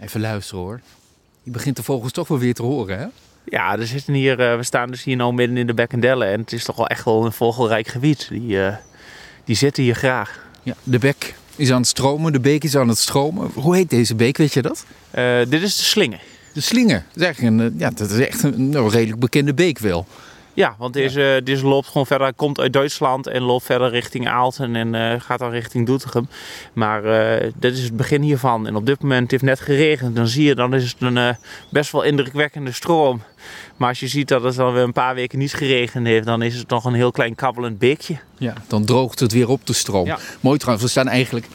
Even luisteren hoor. Je begint de vogels toch wel weer te horen, hè? Ja, er zitten hier, uh, we staan dus hier nou midden in de Bekkendellen. En het is toch wel echt wel een vogelrijk gebied. Die, uh, die zitten hier graag. Ja, de bek is aan het stromen, de beek is aan het stromen. Hoe heet deze beek, weet je dat? Uh, dit is de Slinger. De Slinger. Dat is, een, ja, dat is echt een, een redelijk bekende beek wel. Ja, want deze, ja. deze loopt gewoon verder, komt uit Duitsland en loopt verder richting Aalten en uh, gaat dan richting Doetinchem. Maar uh, dit is het begin hiervan. En op dit moment heeft het net geregend. Dan zie je, dan is het een uh, best wel indrukwekkende stroom. Maar als je ziet dat het dan weer een paar weken niet geregend heeft, dan is het nog een heel klein kabbelend beekje. Ja, dan droogt het weer op de stroom. Ja. Mooi trouwens, we staan eigenlijk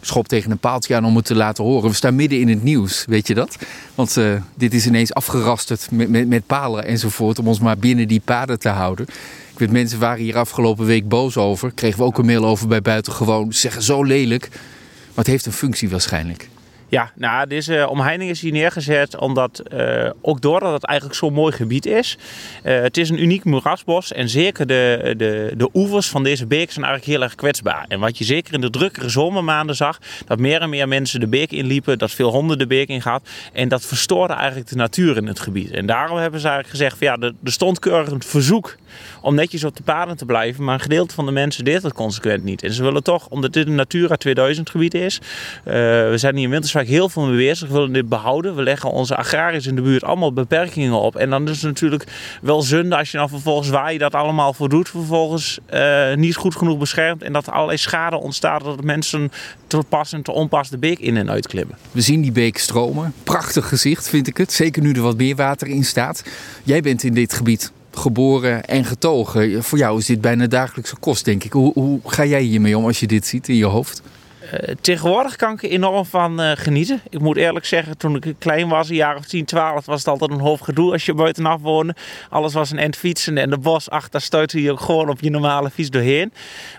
schop tegen een paaltje aan om het te laten horen. We staan midden in het nieuws, weet je dat? Want uh, dit is ineens afgerasterd met, met, met palen enzovoort om ons maar binnen die paden te houden. Ik weet, mensen waren hier afgelopen week boos over. Kregen we ook een mail over bij Buitengewoon. Ze zeggen zo lelijk. Maar het heeft een functie waarschijnlijk. Ja, nou, deze omheining is hier neergezet omdat, uh, ook doordat het eigenlijk zo'n mooi gebied is. Uh, het is een uniek moerasbos en zeker de, de, de oevers van deze beek zijn eigenlijk heel erg kwetsbaar. En wat je zeker in de drukkere zomermaanden zag, dat meer en meer mensen de beek inliepen, dat veel honden de beek ingaat. En dat verstoorde eigenlijk de natuur in het gebied. En daarom hebben ze eigenlijk gezegd, ja, er stond keurig een verzoek om netjes op de paden te blijven. Maar een gedeelte van de mensen deed dat consequent niet. En ze willen toch, omdat dit een Natura 2000 gebied is, we zijn hier in Winterswijk heel veel mee bezig. Willen dit behouden. We leggen onze agrariërs in de buurt allemaal beperkingen op. En dan is het natuurlijk wel zonde als je dan vervolgens waar je dat allemaal voor doet, vervolgens uh, niet goed genoeg beschermt. En dat er allerlei schade ontstaat dat mensen te pas en te onpas de beek in en uitklimmen. We zien die beek stromen. Prachtig gezicht vind ik het. Zeker nu er wat meer water in staat. Jij bent in dit gebied geboren en getogen. Voor jou is dit bijna dagelijkse kost, denk ik. Hoe, hoe ga jij hiermee om als je dit ziet in je hoofd? Uh, tegenwoordig kan ik er enorm van uh, genieten. Ik moet eerlijk zeggen, toen ik klein was, een jaar of 10, 12, was het altijd een hoofd gedoe als je buitenaf woonde. Alles was een end fietsen en de bos achter stuitte je gewoon op je normale fiets doorheen.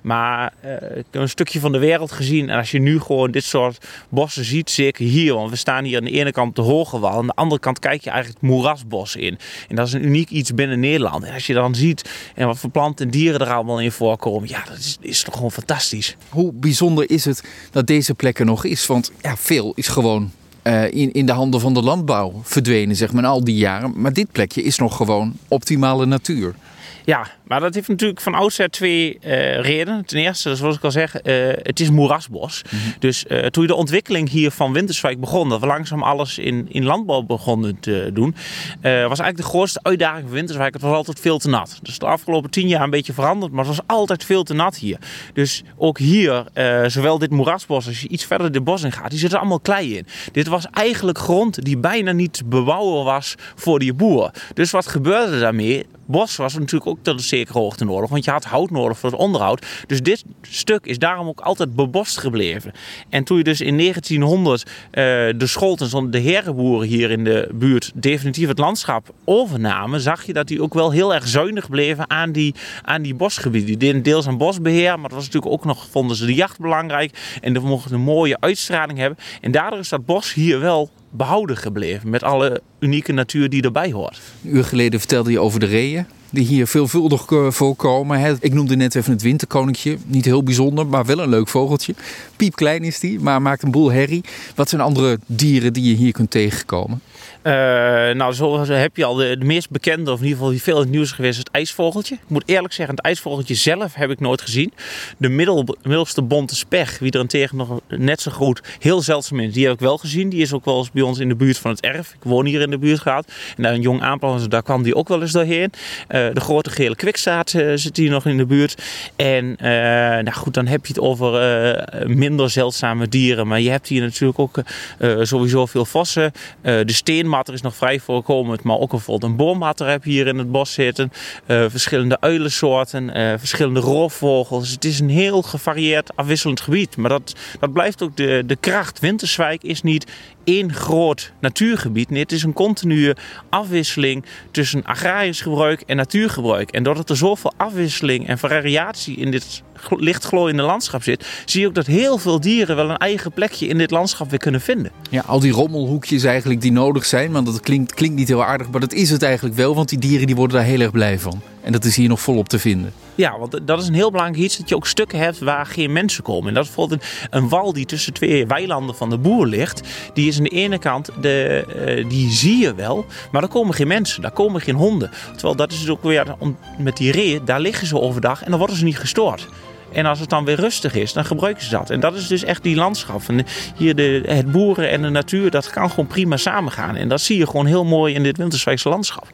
Maar uh, ik heb een stukje van de wereld gezien. En als je nu gewoon dit soort bossen ziet, zeker hier, want we staan hier aan de ene kant de Hoge Wal, aan de andere kant kijk je eigenlijk het moerasbos in. En dat is een uniek iets binnen Nederland. En als je dan ziet en wat voor planten en dieren er allemaal in voorkomen, ja, dat is toch gewoon fantastisch. Hoe bijzonder is het dat deze plek er nog is. Want ja, veel is gewoon uh, in, in de handen van de landbouw verdwenen, zeg maar, al die jaren. Maar dit plekje is nog gewoon optimale natuur. Ja, maar dat heeft natuurlijk van oudsher twee uh, redenen. Ten eerste, zoals ik al zeg, uh, het is moerasbos. Mm -hmm. Dus uh, toen de ontwikkeling hier van Winterswijk begon, dat we langzaam alles in, in landbouw begonnen te doen, was eigenlijk de grootste uitdaging van Winterswijk. Het was altijd veel te nat. Dus de afgelopen tien jaar een beetje veranderd, maar het was altijd veel te nat hier. Dus ook hier, zowel dit moerasbos als je iets verder de bos in gaat, die zitten allemaal klei in. Dit was eigenlijk grond die bijna niet bebouwen was voor die boer. Dus wat gebeurde daarmee? Bos was natuurlijk ook tot een zekere hoogte nodig, want je had hout nodig voor het onderhoud. Dus dit stuk is daarom ook altijd bebost gebleven. En toen je dus in 1900 uh, de Scholtens, de herenboeren hier in de buurt, definitief het landschap overnamen, zag je dat die ook wel heel erg zuinig bleven aan die, aan die bosgebieden. Die deden deels aan bosbeheer, maar dat was natuurlijk ook nog, vonden ze de jacht belangrijk. En dat mochten een mooie uitstraling hebben. En daardoor is dat bos hier wel behouden gebleven. Met alle unieke natuur die erbij hoort. Een uur geleden vertelde je over de reeën. Die hier veelvuldig voorkomen. Ik noemde net even het winterkoninkje. Niet heel bijzonder, maar wel een leuk vogeltje. Piepklein is die, maar maakt een boel herrie. Wat zijn andere dieren die je hier kunt tegenkomen? Uh, nou, zo heb je al de, meest bekende, of in ieder geval die veel in het nieuws geweest, het ijsvogeltje. Ik moet eerlijk zeggen, het ijsvogeltje zelf heb ik nooit gezien. De middel, middelste bonte spech, wie er tegen nog net zo goed heel zeldzaam is, die heb ik wel gezien. Die is ook wel eens bij ons in de buurt van het erf. Ik woon hier in de buurt gehad. En daar een jong aanplanter, daar kwam die ook wel eens doorheen. Uh, de grote gele kwikstaart uh, zit hier nog in de buurt. En nou goed, dan heb je het over minder zeldzame dieren. Maar je hebt hier natuurlijk ook sowieso veel vossen. de steen matter is nog vrij voorkomend, maar ook bijvoorbeeld een boommatter heb je hier in het bos zitten. Verschillende uilensoorten, verschillende roofvogels. Het is een heel gevarieerd, afwisselend gebied. Maar dat, dat blijft ook de, de kracht. Winterswijk is niet één groot natuurgebied. Nee, het is een continue afwisseling tussen agrarisch gebruik en natuurgebruik. En doordat er zoveel afwisseling en variatie in dit lichtglooiende landschap zit, zie je ook dat heel veel dieren wel een eigen plekje in dit landschap weer kunnen vinden. Ja, al die rommelhoekjes eigenlijk die nodig zijn, want dat klinkt, klinkt niet heel aardig, maar dat is het eigenlijk wel, want die dieren die worden daar heel erg blij van. En dat is hier nog volop te vinden. Ja, want dat is een heel belangrijk iets, dat je ook stukken hebt waar geen mensen komen. En dat is bijvoorbeeld een, wal die tussen twee weilanden van de boer ligt. Die is aan de ene kant, de, uh, die zie je wel, maar daar komen geen mensen, daar komen geen honden. Terwijl dat is dus ook weer, met die reeën, daar liggen ze overdag en dan worden ze niet gestoord. En als het dan weer rustig is, dan gebruiken ze dat. En dat is dus echt die landschap. En hier de, het boeren en de natuur, dat kan gewoon prima samengaan. En dat zie je gewoon heel mooi in dit Winterswijkse landschap.